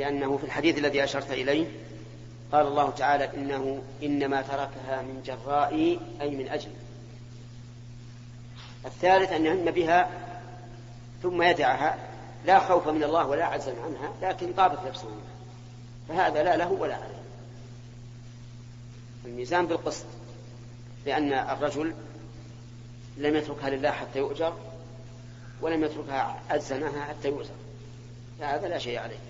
لأنه في الحديث الذي أشرت إليه قال الله تعالى إنه إنما تركها من جراء أي من أجل. الثالث أن يهم بها ثم يدعها لا خوف من الله ولا عزم عنها لكن طابت نفسه. منها فهذا لا له ولا عليه. الميزان بالقسط لأن الرجل لم يتركها لله حتى يؤجر ولم يتركها عزمها حتى يؤجر فهذا لا شيء عليه.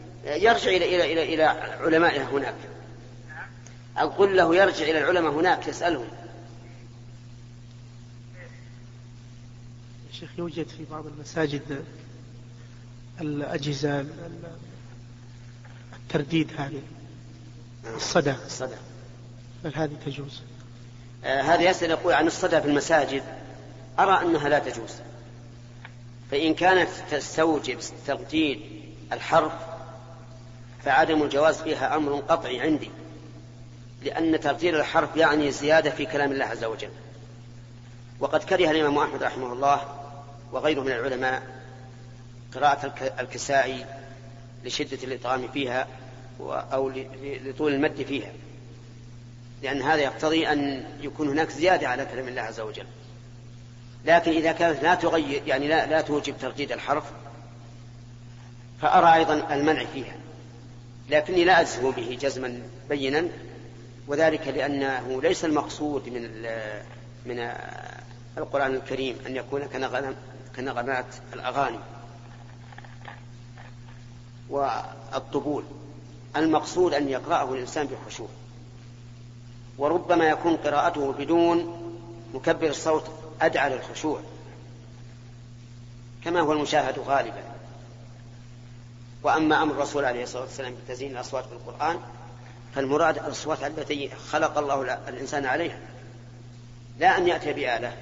يرجع إلى إلى إلى إلى علمائه هناك. نعم. أقول له يرجع إلى العلماء هناك يسألهم. شيخ يوجد في بعض المساجد الأجهزة الترديد هذه الصدى. الصدى. هل هذه تجوز؟ آه هذا يسأل يقول عن الصدى في المساجد. أرى أنها لا تجوز. فإن كانت تستوجب ترديد الحرف فعدم الجواز فيها أمر قطعي عندي لأن ترديد الحرف يعني زيادة في كلام الله عز وجل. وقد كره الإمام أحمد رحمه الله وغيره من العلماء قراءة الكسائي لشدة الإطعام فيها أو لطول المد فيها. لأن هذا يقتضي أن يكون هناك زيادة على كلام الله عز وجل. لكن إذا كانت لا تغير يعني لا, لا توجب ترديد الحرف فأرى أيضا المنع فيها. لكني لا أجزم به جزما بينا وذلك لأنه ليس المقصود من من القرآن الكريم أن يكون كنغمات الأغاني والطبول. المقصود أن يقرأه الإنسان بخشوع. وربما يكون قراءته بدون مكبر الصوت أدعى للخشوع كما هو المشاهد غالبا. وأما أمر الرسول عليه الصلاة والسلام بتزيين الأصوات بالقرآن فالمراد الأصوات التي خلق الله الإنسان عليها. لا أن يأتي بآلة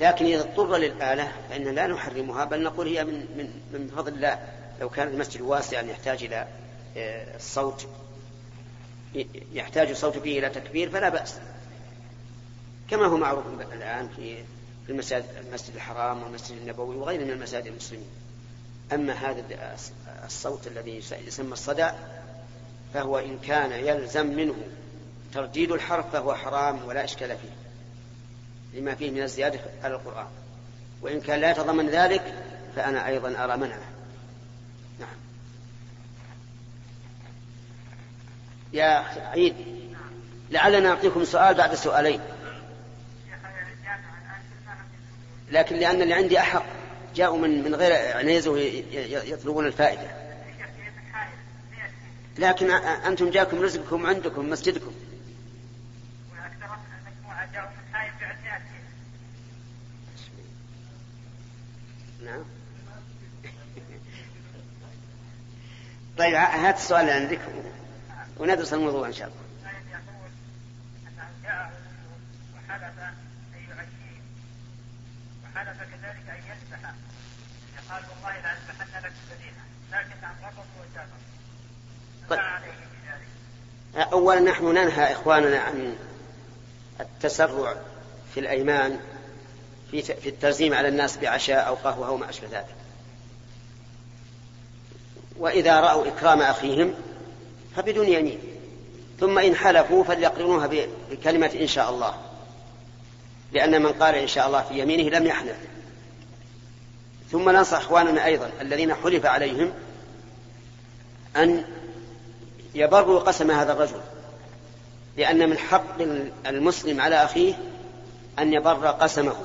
لكن إذا اضطر للآلة فإن لا نحرمها بل نقول هي من, من, من فضل الله. لو كان المسجد واسعا يحتاج إلى آه، الصوت يحتاج الصوت فيه إلى تكبير فلا بأس. كما هو معروف الآن في في المساجد المسجد الحرام والمسجد النبوي وغيره من المساجد المسلمين. أما هذا الصوت الذي يسمى الصدى فهو إن كان يلزم منه ترديد الحرف فهو حرام ولا إشكال فيه لما فيه من الزيادة على القرآن. وإن كان لا يتضمن ذلك فأنا أيضا أرى منعه. نعم. يا عيد لعلنا نعطيكم سؤال بعد سؤالين. لكن لأن اللي عندي أحق. جاءوا من من غير عنيزة يطلبون الفائدة لكن أنتم جاكم رزقكم عندكم مسجدكم نعم طيب هات السؤال اللي عندك وندرس الموضوع إن شاء الله وحلف كذلك أن يذبح قال والله لأذبحن لك لكن عن وجافر طيب. أولا نحن ننهى إخواننا عن التسرع في الأيمان في في الترزيم على الناس بعشاء أو قهوة أو ما أشبه ذلك. وإذا رأوا إكرام أخيهم فبدون يمين. ثم إن حلفوا فليقرنوها بكلمة إن شاء الله. لأن من قال إن شاء الله في يمينه لم يحلف. ثم ننصح إخواننا أيضا الذين حلف عليهم أن يبر قسم هذا الرجل لأن من حق المسلم على أخيه أن يبر قسمه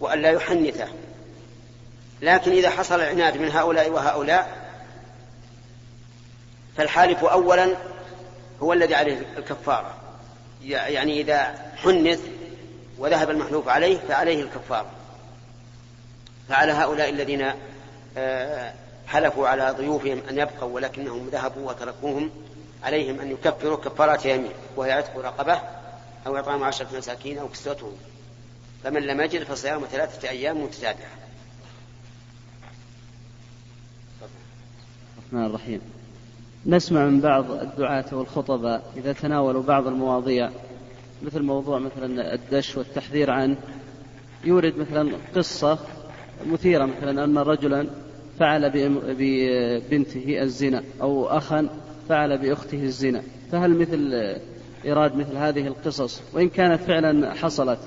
وأن لا يحنثه. لكن إذا حصل العناد من هؤلاء وهؤلاء فالحالف أولا هو الذي عليه الكفارة. يعني إذا حنث وذهب المحلوف عليه فعليه الكفارة. فعلى هؤلاء الذين آه، حلفوا على ضيوفهم أن يبقوا ولكنهم ذهبوا وتركوهم عليهم أن يكفروا كفارات يمين وهي عتق رقبة أو إطعام عشرة مساكين أو كسوتهم. فمن لم يجد فصيام ثلاثة أيام متتابعة. الرحمن الرحيم. نسمع من بعض الدعاة والخطباء إذا تناولوا بعض المواضيع مثل موضوع مثلا الدش والتحذير عنه يورد مثلا قصة مثيرة مثلا أن رجلا فعل ببنته الزنا أو أخا فعل بأخته الزنا. فهل مثل إيراد مثل هذه القصص؟ وإن كانت فعلا حصلت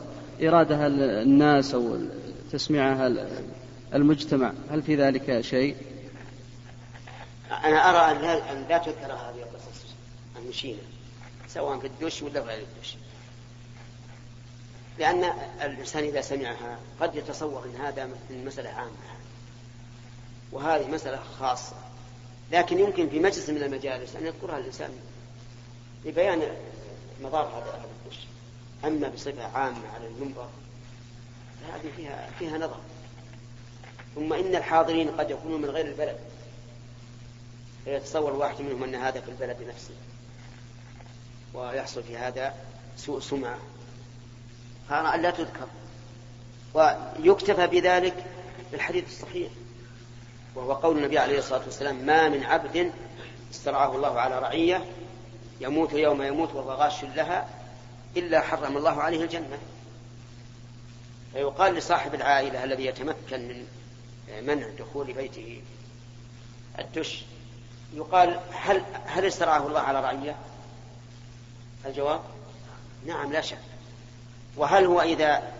إيرادها الناس أو تسميعها المجتمع هل في ذلك شيء؟ أنا أرى أن لا تذكر هذه القصص المشينة سواء في الدش ولا غير الدش. لأن الإنسان إذا سمعها قد يتصور أن هذا مسألة عامة وهذه مسألة خاصة. لكن يمكن في مجلس من المجالس أن يذكرها الإنسان لبيان مضار هذا الدش أما بصفة عامة على المنبر فهذه فيها فيها نظر. ثم إن الحاضرين قد يكونون من غير البلد. فيتصور واحد منهم أن هذا في البلد نفسه. ويحصل في هذا سوء سمعة. أن لا تذكر. ويكتفى بذلك بالحديث الصحيح وهو قول النبي عليه الصلاة والسلام ما من عبد استرعاه الله على رعية يموت يوم يموت وهو غاش لها إلا حرم الله عليه الجنة. فيقال لصاحب العائلة الذي يتمكن من منع دخول بيته الدش يقال هل هل استرعاه الله على رعية؟ الجواب نعم لا شك. وهل هو إذا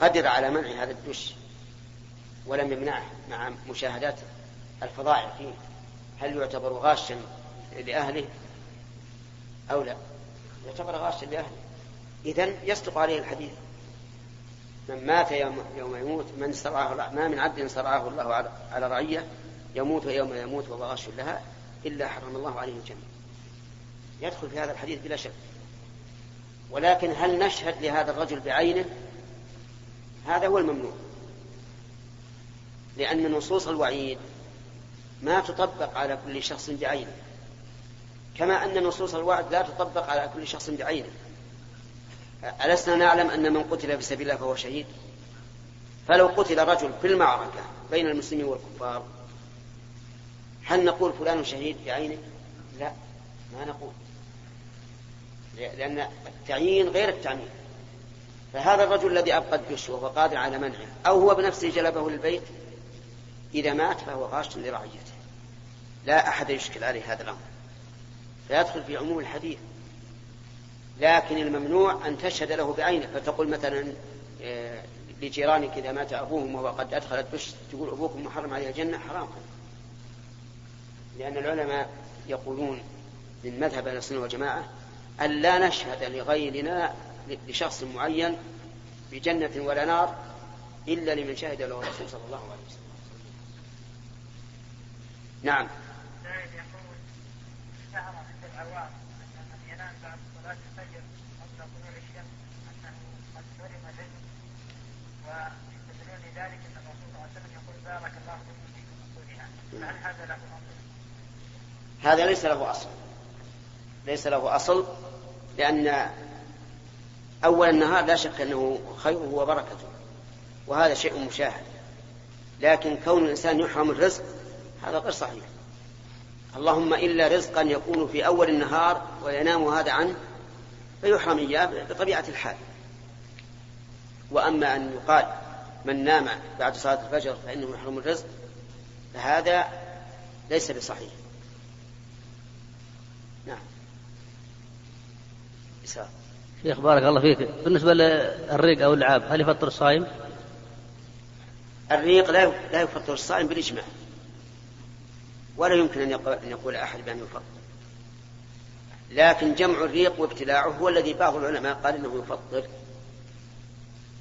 قدر على منع هذا الدش ولم يمنعه مع مشاهدات الفضائع فيه هل يعتبر غاشا لأهله أو لا؟ يعتبر غاشا لأهله. إذا يصدق عليه الحديث. من مات يوم, يوم يموت من سرعه ما من عبد سرعه الله على رعية يموت يوم يموت وهو غاش لها إلا حرم الله عليه الجنة. يدخل في هذا الحديث بلا شك. ولكن هل نشهد لهذا الرجل بعينه؟ هذا هو الممنوع. لأن نصوص الوعيد ما تطبق على كل شخص بعينه. كما أن نصوص الوعد لا تطبق على كل شخص بعينه. ألسنا نعلم أن من قتل في سبيل الله فهو شهيد؟ فلو قتل رجل في المعركة بين المسلمين والكفار هل نقول فلان شهيد بعينه؟ لا ما نقول. لأن التعيين غير التعميم. فهذا الرجل الذي أبقى الدش وهو قادر على منعه أو هو بنفسه جلبه للبيت إذا مات فهو غاش لرعيته. لا أحد يشكل عليه هذا الأمر. فيدخل في عموم الحديث. لكن الممنوع أن تشهد له بعينه. فتقول مثلا آه، لجيرانك إذا مات أبوهم وهو قد أدخل الدش تقول أبوكم محرم عليه الجنة حرام. لأن العلماء يقولون من مذهب أهل السنة والجماعة أن لا نشهد لغيرنا لشخص معين بجنة ولا نار إلا لمن شهد له الرسول صلى الله عليه وسلم. نعم. هذا ليس له أصل؟ ليس له أصل لأن أول النهار لا شك أنه خيره وبركته وهذا شيء مشاهد. لكن كون الإنسان يحرم الرزق هذا غير صحيح. اللهم إلا رزقا يكون في أول النهار وينام هذا عنه فيحرم إياه بطبيعة الحال. وأما أن يقال من نام بعد صلاة الفجر فإنه يحرم الرزق فهذا ليس بصحيح. شيخ بارك الله فيك. بالنسبة للريق أو اللعاب هل يفطر الصائم؟ الريق لا لا يفطر الصائم بالإجماع. ولا يمكن أن يقول, أن يقول أحد بأنه يفطر. لكن جمع الريق وابتلاعه هو الذي بعض العلماء قال إنه يفطر.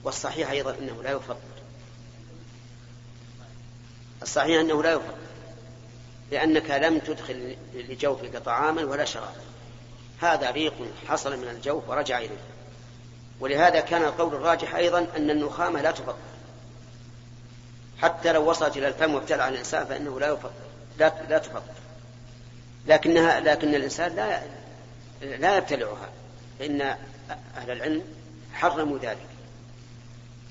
والصحيح أيضا إنه لا يفطر. الصحيح أنه لا يفطر لأنك لم تدخل لجوفك طعاما ولا شرابا. هذا ريق حصل من الجوف ورجع إليه. ولهذا كان القول الراجح أيضا أن النخامة لا تفطر حتى لو وصلت إلى الفم وابتلع الإنسان فإنه لا يفطر لا لا تفطر لكنها لكن الإنسان لا لا يبتلعها. فإن أهل العلم حرموا ذلك.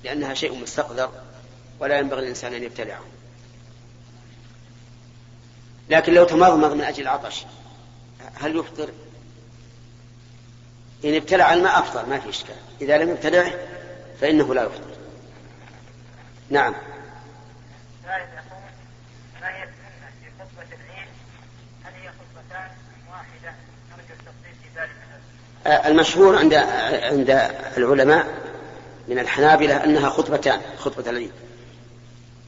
لأنها شيء مستقذر ولا ينبغي الإنسان أن يبتلعه. لكن لو تمضمض من أجل العطش هل يفطر؟ إن ابتلع الماء أفضل ما في إشكال. إذا لم يبتلعه فإنه لا يفطر نعم. المشهور عند عند العلماء من الحنابلة أنها خطبتان خطبة العيد.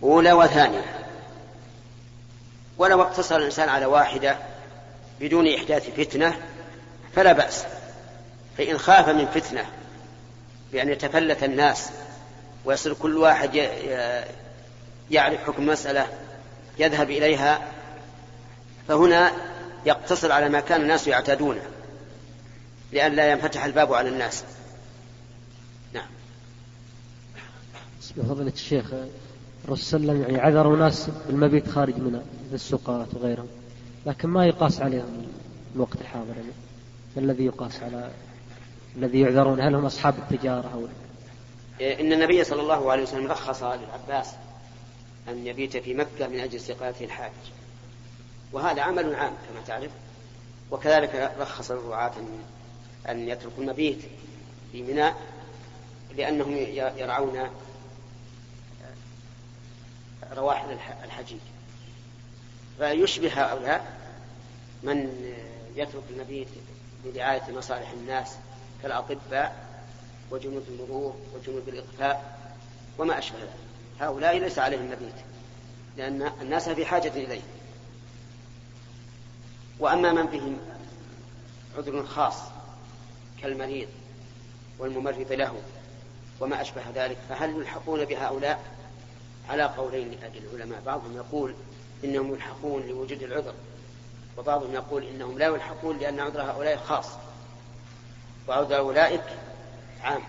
أولى وثانية. ولو اقتصر الإنسان على واحدة بدون إحداث فتنة فلا بأس. فإن خاف من فتنة بأن يتفلت الناس ويصير كل واحد يعرف حكم مسألة يذهب إليها فهنا يقتصر على ما كان الناس يعتادونه لئلا ينفتح الباب على الناس. نعم. فضيلة الشيخ الرسول صلى الله عليه وسلم يعني عذروا ناس بالمبيت خارج من السوقات وغيرهم لكن ما يقاس عليهم الوقت الحاضر يعني؟ الذي يقاس على الذي يعذرون هل هم أصحاب التجارة أو إن النبي صلى الله عليه وسلم رخص للعباس أن يبيت في مكة من أجل استقالته الحاج. وهذا عمل عام كما تعرف. وكذلك رخص الرعاة أن يتركوا المبيت في ميناء لأنهم يرعون رواحل الحجيج. فيشبه هؤلاء من يترك المبيت لرعاية مصالح الناس كالأطباء وجنود المرور وجنود الإطفاء وما أشبه ذلك. هؤلاء ليس عليهم مبيت لأن الناس في حاجة إليه. وأما من فيهم عذر خاص كالمريض والممرض له وما أشبه ذلك فهل يلحقون بهؤلاء؟ على قولين للعلماء بعضهم يقول إنهم يلحقون لوجود العذر وبعضهم يقول إنهم لا يلحقون لأن عذر هؤلاء خاص. وعذر أولئك عام.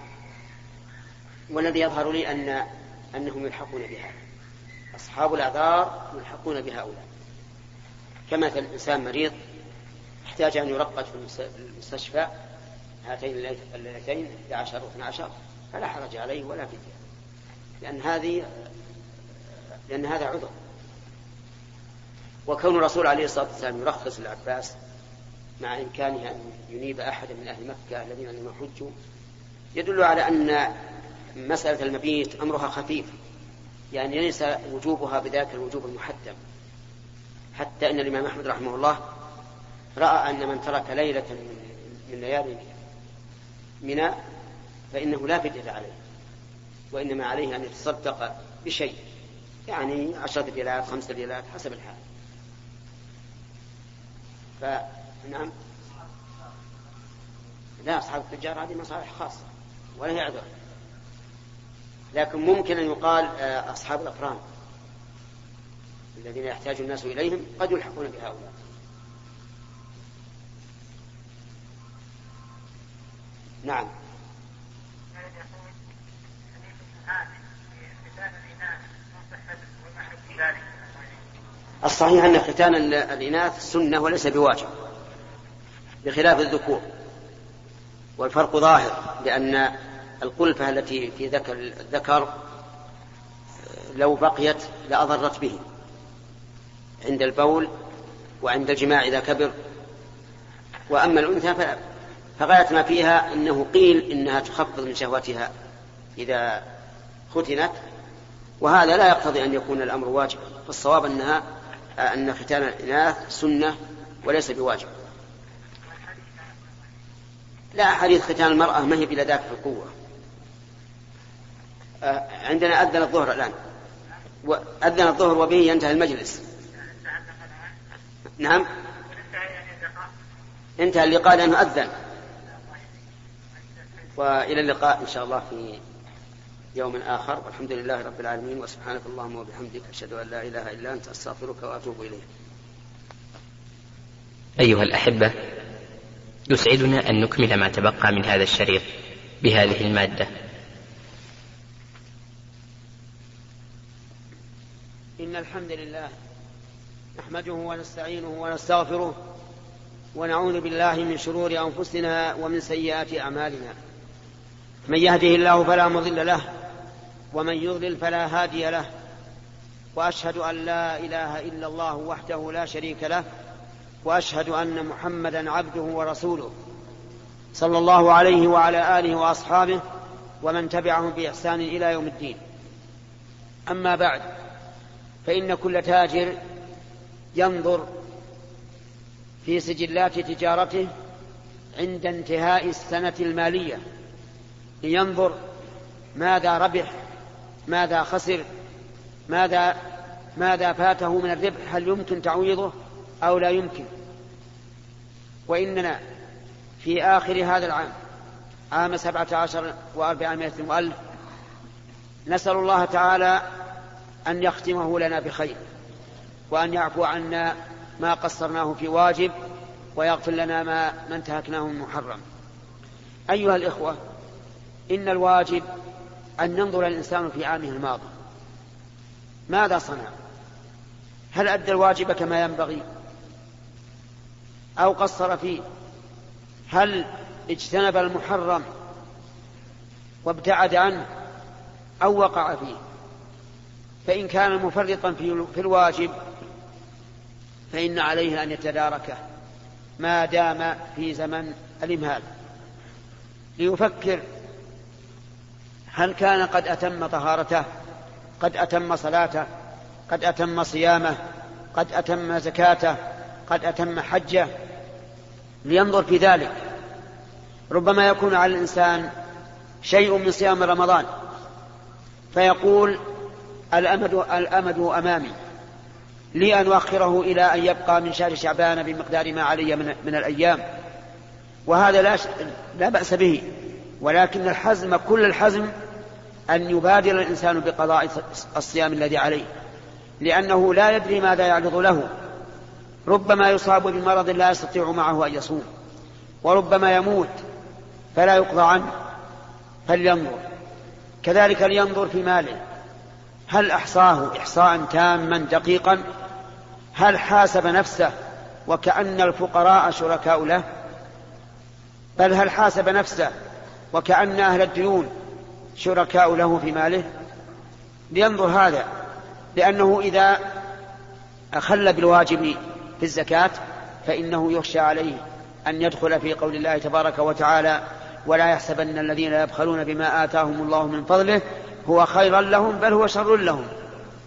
والذي يظهر لي أن أنهم يلحقون بها. أصحاب الأعذار يلحقون بهؤلاء كمثل إنسان مريض احتاج أن يرقد في المستشفى هاتين الليلتين 11 و 12 فلا حرج عليه ولا فدية. لأن هذه لأن هذا عذر. وكون الرسول عليه الصلاة والسلام يرخص للعباس مع إمكانه أن ينيب أحدا من أهل مكة الذين لم يحجوا يدل على أن مسألة المبيت أمرها خفيف يعني ليس وجوبها بذاك الوجوب المحتم حتى أن الإمام أحمد رحمه الله رأى أن من ترك ليلة من ليالي منى فإنه لا فدية عليه وإنما عليه أن يتصدق بشيء يعني عشرة ريالات خمسة ريالات حسب الحال. فنعم لا أصحاب التجار هذه مصالح خاصة ولا هي عذر لكن ممكن أن يقال آه، أصحاب الأقران الذين يحتاج الناس إليهم قد يلحقون بهؤلاء. نعم. الصحيح أن ختان الإناث سنة وليس بواجب. بخلاف الذكور. والفرق ظاهر لأن القلفة التي في ذكر الذكر لو بقيت لأضرت به. عند البول وعند الجماع إذا كبر. وأما الأنثى فغاية ما فيها أنه قيل إنها تخفض من شهوتها إذا ختنت. وهذا لا يقتضي أن يكون الأمر واجبا فالصواب أنها أن ختان الإناث سنة وليس بواجب. لا حديث ختان المرأة ما هي بلا في القوة. عندنا أذن الظهر الآن. أذن الظهر وبه ينتهي المجلس. نعم. انتهى اللقاء لأنه أذن. وإلى اللقاء إن شاء الله في يوم آخر. والحمد لله رب العالمين. وسبحانك اللهم وبحمدك أشهد أن لا إله إلا أنت أستغفرك وأتوب إليك. أيها الأحبة يسعدنا أن نكمل ما تبقى من هذا الشريط بهذه المادة. إن الحمد لله نحمده ونستعينه ونستغفره ونعوذ بالله من شرور أنفسنا ومن سيئات أعمالنا. من يهده الله فلا مضل له ومن يضلل فلا هادي له وأشهد أن لا إله إلا الله وحده لا شريك له وأشهد أن محمدا عبده ورسوله صلى الله عليه وعلى آله وأصحابه ومن تبعهم بإحسان إلى يوم الدين. أما بعد فإن كل تاجر ينظر في سجلات تجارته عند انتهاء السنة المالية لينظر ماذا ربح ماذا خسر ماذا ماذا فاته من الربح هل يمكن تعويضه؟ أو لا يمكن. وإننا في آخر هذا العام عام سبعة عشر وأربعمائة وألف نسأل الله تعالى أن يختمه لنا بخير وأن يعفو عنا ما قصرناه في واجب ويغفر لنا ما ما انتهكناه من محرم. أيها الإخوة إن الواجب أن ينظر الإنسان في عامه الماضي. ماذا صنع؟ هل أدى الواجب كما ينبغي؟ أو قصر فيه. هل اجتنب المحرم وابتعد عنه أو وقع فيه؟ فإن كان مفرطا في الواجب فإن عليه أن يتداركه. ما دام في زمن الإمهال. ليفكر هل كان قد أتم طهارته قد أتم صلاته قد أتم صيامه قد أتم زكاته قد أتم حجه لينظر في ذلك. ربما يكون على الإنسان شيء من صيام رمضان. فيقول الأمد, الأمد أمامي لي أن أؤخره إلى أن يبقى من شهر شعبان بمقدار ما علي من, من الأيام. وهذا لا, لا بأس به ولكن الحزم كل الحزم أن يبادر الإنسان بقضاء الصيام الذي عليه. لأنه لا يدري ماذا يعرض له. ربما يصاب بمرض لا يستطيع معه أن يصوم وربما يموت فلا يقضى عنه فلينظر. كذلك لينظر في ماله. هل أحصاه إحصاء تاما دقيقا؟ هل حاسب نفسه وكأن الفقراء شركاء له؟ بل هل حاسب نفسه وكأن أهل الديون شركاء له في ماله؟ لينظر هذا لأنه إذا أخل بالواجب في الزكاة فإنه يخشى عليه أن يدخل في قول الله تبارك وتعالى ولا يحسبن الذين يبخلون بما آتاهم الله من فضله هو خيرا لهم بل هو شر لهم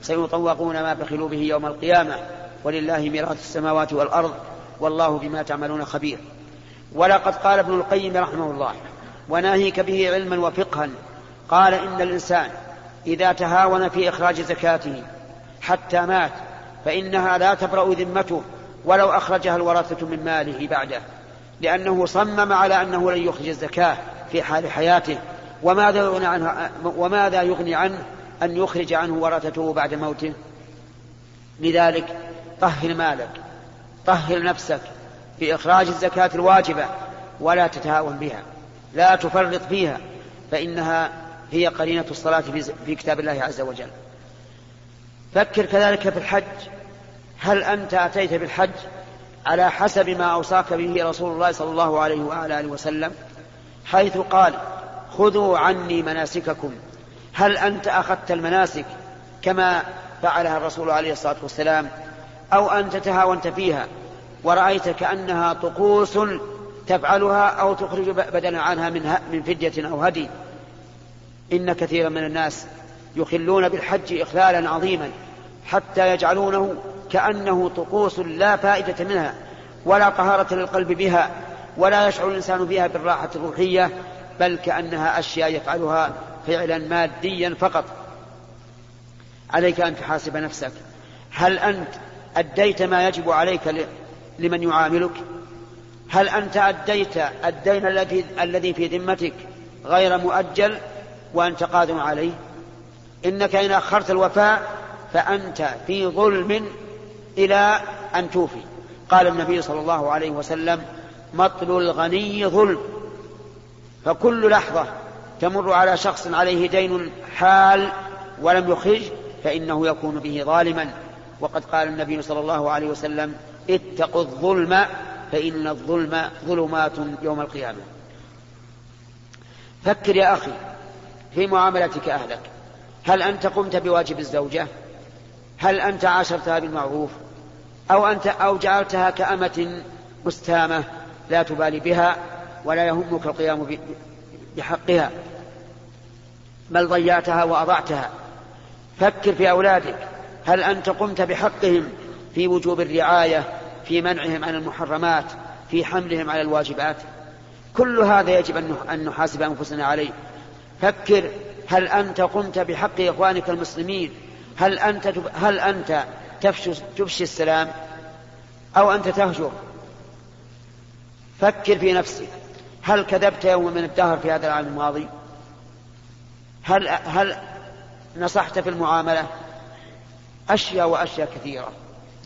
سيطوقون ما بخلوا به يوم القيامة ولله ميراث السماوات والأرض والله بما تعملون خبير ولقد قال ابن القيم رحمه الله وناهيك به علما وفقها قال إن الإنسان إذا تهاون في إخراج زكاته حتى مات فإنها لا تبرأ ذمته ولو أخرجها الورثة من ماله بعده لأنه صمم على أنه لن يخرج الزكاة في حال حياته. وماذا يغني عنه وماذا يغني عنه أن يخرج عنه ورثته بعد موته؟ لذلك طهر مالك طهر نفسك في إخراج الزكاة الواجبة ولا تتهاون بها لا تفرط فيها فإنها هي قرينة الصلاة في كتاب الله عز وجل. فكر كذلك في الحج. هل أنت أتيت بالحج على حسب ما أوصاك به رسول الله صلى الله عليه وعلى آله وسلم؟ حيث قال خذوا عني مناسككم. هل أنت أخذت المناسك كما فعلها الرسول عليه الصلاة والسلام أو أنت تهاونت فيها ورأيت كأنها طقوس تفعلها أو تخرج بدلا عنها من من فدية أو هدي؟ إن كثيرا من الناس يخلون بالحج إخلالا عظيما حتى يجعلونه كأنه طقوس لا فائدة منها ولا طهارة للقلب بها ولا يشعر الإنسان بها بالراحة الروحية بل كأنها أشياء يفعلها فعلا ماديا فقط. عليك أن تحاسب نفسك. هل أنت أديت ما يجب عليك لمن يعاملك؟ هل أنت أديت الدين الذي الذي في ذمتك غير مؤجل وأنت قادر عليه؟ إنك إن أخرت الوفاء فأنت في ظلم إلى أن توفي. قال النبي صلى الله عليه وسلم مطل الغني ظلم. فكل لحظة تمر على شخص عليه دين حال ولم يخرج فإنه يكون به ظالما. وقد قال النبي صلى الله عليه وسلم اتقوا الظلم فإن الظلم ظلمات يوم القيامة. فكر يا أخي في معاملتك أهلك. هل أنت قمت بواجب الزوجة؟ هل أنت عاشرتها بالمعروف؟ أو أنت أو جعلتها كأمة مستامة لا تبالي بها ولا يهمك القيام بحقها بل ضيعتها وأضعتها. فكر في أولادك. هل أنت قمت بحقهم في وجوب الرعاية في منعهم عن المحرمات في حملهم على الواجبات؟ كل هذا يجب أن نحاسب أنفسنا عليه. فكر هل أنت قمت بحق إخوانك المسلمين هل أنت تب- هل أنت تفشي تفشي السلام أو أنت تهجر؟ فكر في نفسك. هل كذبت يوم من الدهر في هذا العام الماضي؟ هل هل نصحت في المعاملة؟ أشياء وأشياء كثيرة.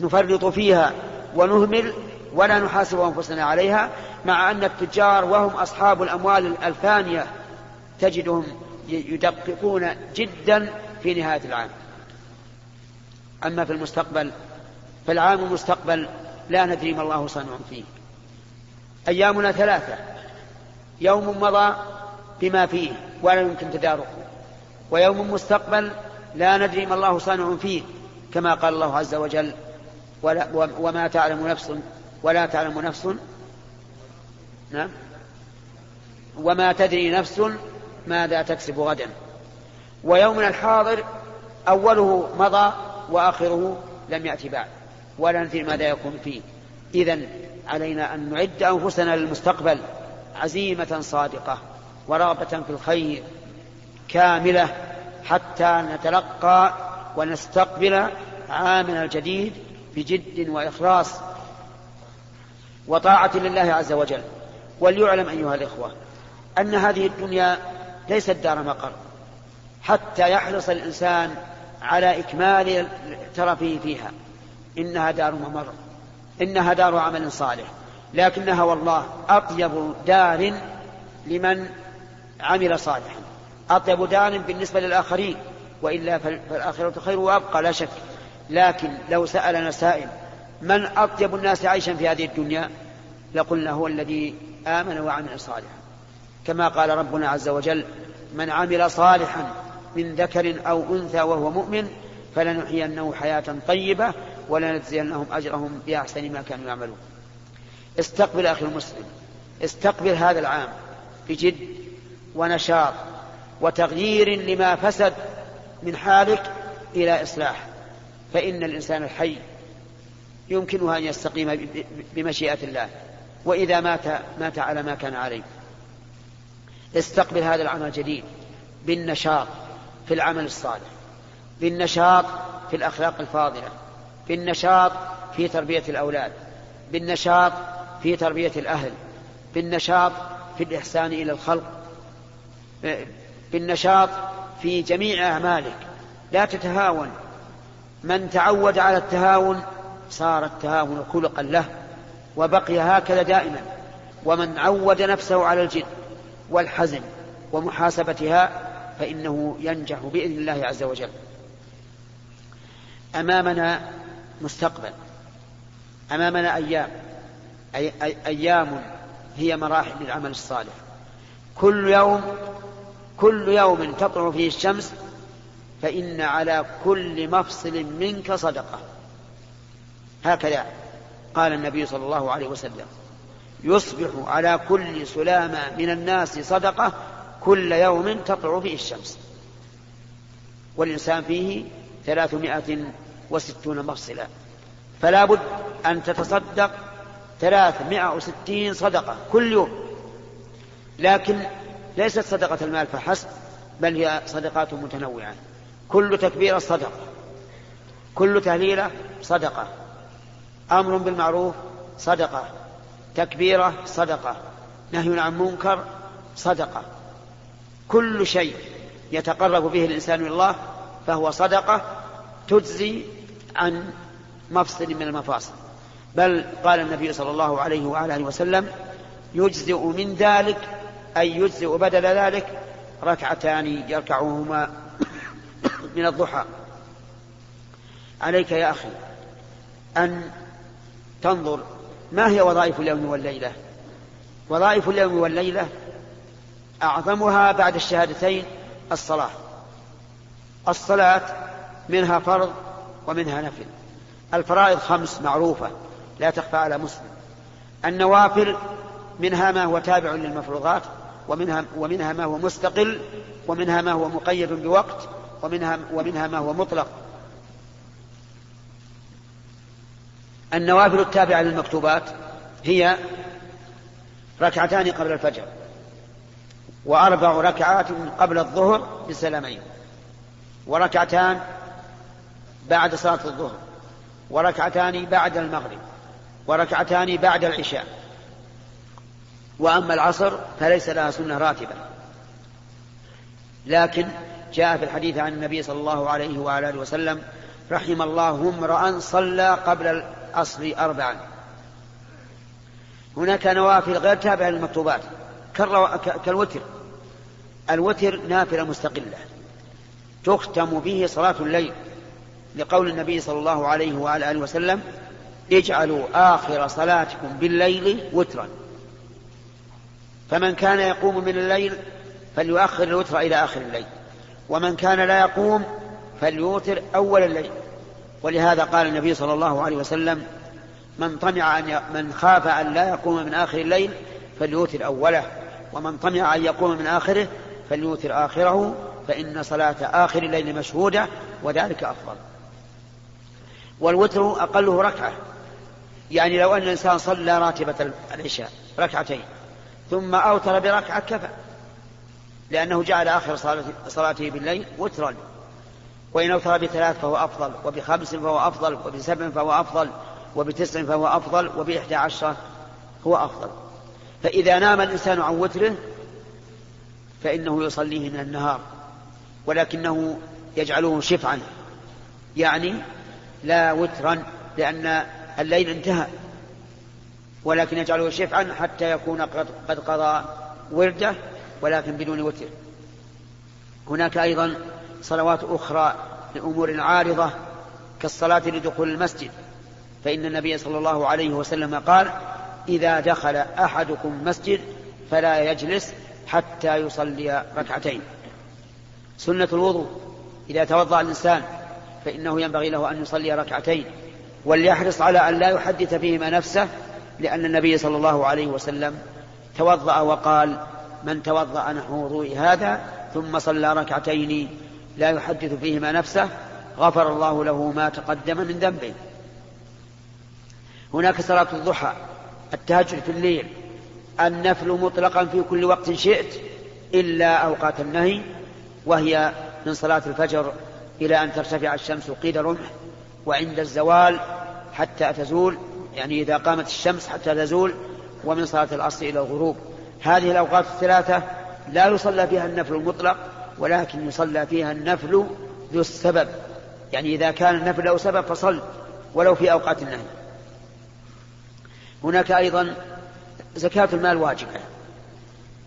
نفرط فيها ونهمل ولا نحاسب أنفسنا عليها مع أن التجار وهم أصحاب الأموال الفانية تجدهم يدققون جدا في نهاية العام. أما في المستقبل فالعام المستقبل لا ندري ما الله صانع فيه. أيامنا ثلاثة يوم مضى بما فيه ولا يمكن تداركه. ويوم مستقبل لا ندري ما الله صانع فيه كما قال الله عز وجل ولا وما تعلم نفس ولا تعلم نفس نعم. وما تدري نفس ماذا تكسب غدا. ويومنا الحاضر أوله مضى وآخره لم يأتي بعد. ولا ندري ماذا يكون فيه. إذا علينا أن نعد أنفسنا للمستقبل عزيمة صادقة ورغبة في الخير كاملة حتى نتلقى ونستقبل عامنا الجديد بجد وإخلاص وطاعة لله عز وجل. وليعلم أيها الإخوة أن هذه الدنيا ليست دار مقر. حتى يحرص الإنسان على إكمال ترفه فيها. إنها دار ممر. إنها دار عمل صالح. لكنها والله أطيب دار لمن عمل صالحا. أطيب دار بالنسبة للآخرين. وإلا فالآخرة خير وأبقى لا شك. لكن لو سألنا سائل من أطيب الناس عيشا في هذه الدنيا؟ لقلنا هو الذي آمن وعمل صالحا. كما قال ربنا عز وجل من عمل صالحا من ذكر أو أنثى وهو مؤمن فلنحيينه حياة طيبة ولنجزينهم أجرهم بأحسن ما كانوا يعملون. استقبل أخي المسلم. استقبل هذا العام بجد ونشاط وتغيير لما فسد من حالك إلى إصلاح. فإن الإنسان الحي يمكنه أن يستقيم بمشيئة الله. وإذا مات مات على ما كان عليه. استقبل هذا العمل الجديد بالنشاط. في العمل الصالح بالنشاط في الأخلاق الفاضلة بالنشاط في تربية الأولاد بالنشاط في تربية الأهل بالنشاط في الإحسان إلى الخلق بالنشاط في جميع أعمالك. لا تتهاون. من تعود على التهاون صار التهاون خلقا له وبقي هكذا دائما. ومن عود نفسه على الجد والحزم ومحاسبتها فإنه ينجح بإذن الله عز وجل. أمامنا مستقبل. أمامنا أيام. أي أي أيام هي مراحل للعمل الصالح. كل يوم كل يوم تطلع فيه الشمس فإن على كل مفصل منك صدقة. هكذا قال النبي صلى الله عليه وسلم. يصبح على كل سلامة من الناس صدقة كل يوم تطلع فيه الشمس. والإنسان فيه ثلاثمائة وستون مفصلا. فلا بد أن تتصدق ثلاثمائة وستين صدقة كل يوم. لكن ليست صدقة المال فحسب بل هي صدقات متنوعة. كل تكبيرة صدقة. كل تهليلة صدقة. أمر بالمعروف صدقة. تكبيرة صدقة. نهي عن منكر صدقة. كل شيء يتقرب به الإنسان إلى الله فهو صدقة تجزي عن مفصل من المفاصل بل قال النبي صلى الله عليه وعلى آله وسلم يجزئ من ذلك أي يجزئ بدل ذلك ركعتان يركعهما من الضحى. عليك يا أخي أن تنظر ما هي وظائف اليوم والليلة؟ وظائف اليوم والليلة أعظمها بعد الشهادتين الصلاة. الصلاة منها فرض ومنها نفل. الفرائض خمس معروفة لا تخفى على مسلم. النوافل منها ما هو تابع للمفروضات ومنها ومنها ما هو مستقل ومنها ما هو مقيد بوقت ومنها ومنها ما هو مطلق. النوافل التابعة للمكتوبات هي ركعتان قبل الفجر. وأربع ركعات قبل الظهر بسلامين وركعتان بعد صلاة الظهر. وركعتان بعد المغرب. وركعتان بعد العشاء. وأما العصر فليس لها سنة راتبة. لكن جاء في الحديث عن النبي صلى الله عليه وعلى آله وسلم رحم الله امرأ صلى قبل العصر أربعا. هناك نوافل غير تابعة للمكتوبات. كالوتر. الوتر نافلة مستقلة. تختم به صلاة الليل لقول النبي صلى الله عليه وعلى آله وسلم اجعلوا آخر صلاتكم بالليل وترا. فمن كان يقوم من الليل فليؤخر الوتر إلى آخر الليل. ومن كان لا يقوم فليوتر أول الليل. ولهذا قال النبي صلى الله عليه وسلم من طمع أن ي... من خاف أن لا يقوم من آخر الليل فليوتر أوله. ومن طمع أن يقوم من آخره فليوتر آخره فإن صلاة آخر الليل مشهودة وذلك أفضل. والوتر أقله ركعة. يعني لو أن الإنسان صلى راتبة العشاء ركعتين ثم أوتر بركعة كفى. لأنه جعل آخر صلاته بالليل وترا. وإن أوتر بثلاث فهو أفضل وبخمس فهو أفضل وبسبع فهو أفضل وبتسع فهو أفضل وبإحدى عشرة هو أفضل. فإذا نام الإنسان عن وتره فإنه يصليه من النهار ولكنه يجعله شفعا يعني لا وترا لأن الليل انتهى ولكن يجعله شفعا حتى يكون قد, قضى ورده ولكن بدون وتر. هناك أيضا صلوات أخرى لأمور عارضة كالصلاة لدخول المسجد فإن النبي صلى الله عليه وسلم قال إذا دخل أحدكم مسجد فلا يجلس حتى يصلي ركعتين. سنة الوضوء. إذا توضأ الإنسان فإنه ينبغي له أن يصلي ركعتين. وليحرص على أن لا يحدث فيهما نفسه لأن النبي صلى الله عليه وسلم توضأ وقال من توضأ نحو وضوء هذا ثم صلى ركعتين لا يحدث فيهما نفسه غفر الله له ما تقدم من ذنبه. هناك صلاة الضحى التهجد في الليل النفل مطلقا في كل وقت شئت إلا أوقات النهي وهي من صلاة الفجر إلى أن ترتفع الشمس قيد رمح وعند الزوال حتى تزول يعني إذا قامت الشمس حتى تزول ومن صلاة العصر إلى الغروب. هذه الأوقات الثلاثة لا يصلى فيها النفل المطلق ولكن يصلى فيها النفل ذو السبب. يعني إذا كان النفل له سبب فصل ولو في أوقات النهي. هناك أيضا زكاة المال واجبة.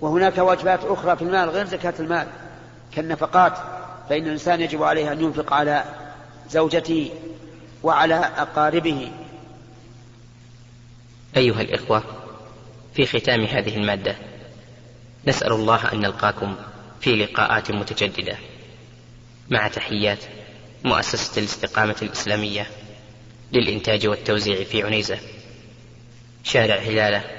وهناك واجبات أخرى في المال غير زكاة المال. كالنفقات فإن الإنسان يجب عليه أن ينفق على زوجته وعلى أقاربه. أيها الإخوة في ختام هذه المادة نسأل الله أن نلقاكم في لقاءات متجددة. مع تحيات مؤسسة الاستقامة الإسلامية للإنتاج والتوزيع في عنيزة. شارع هلالة.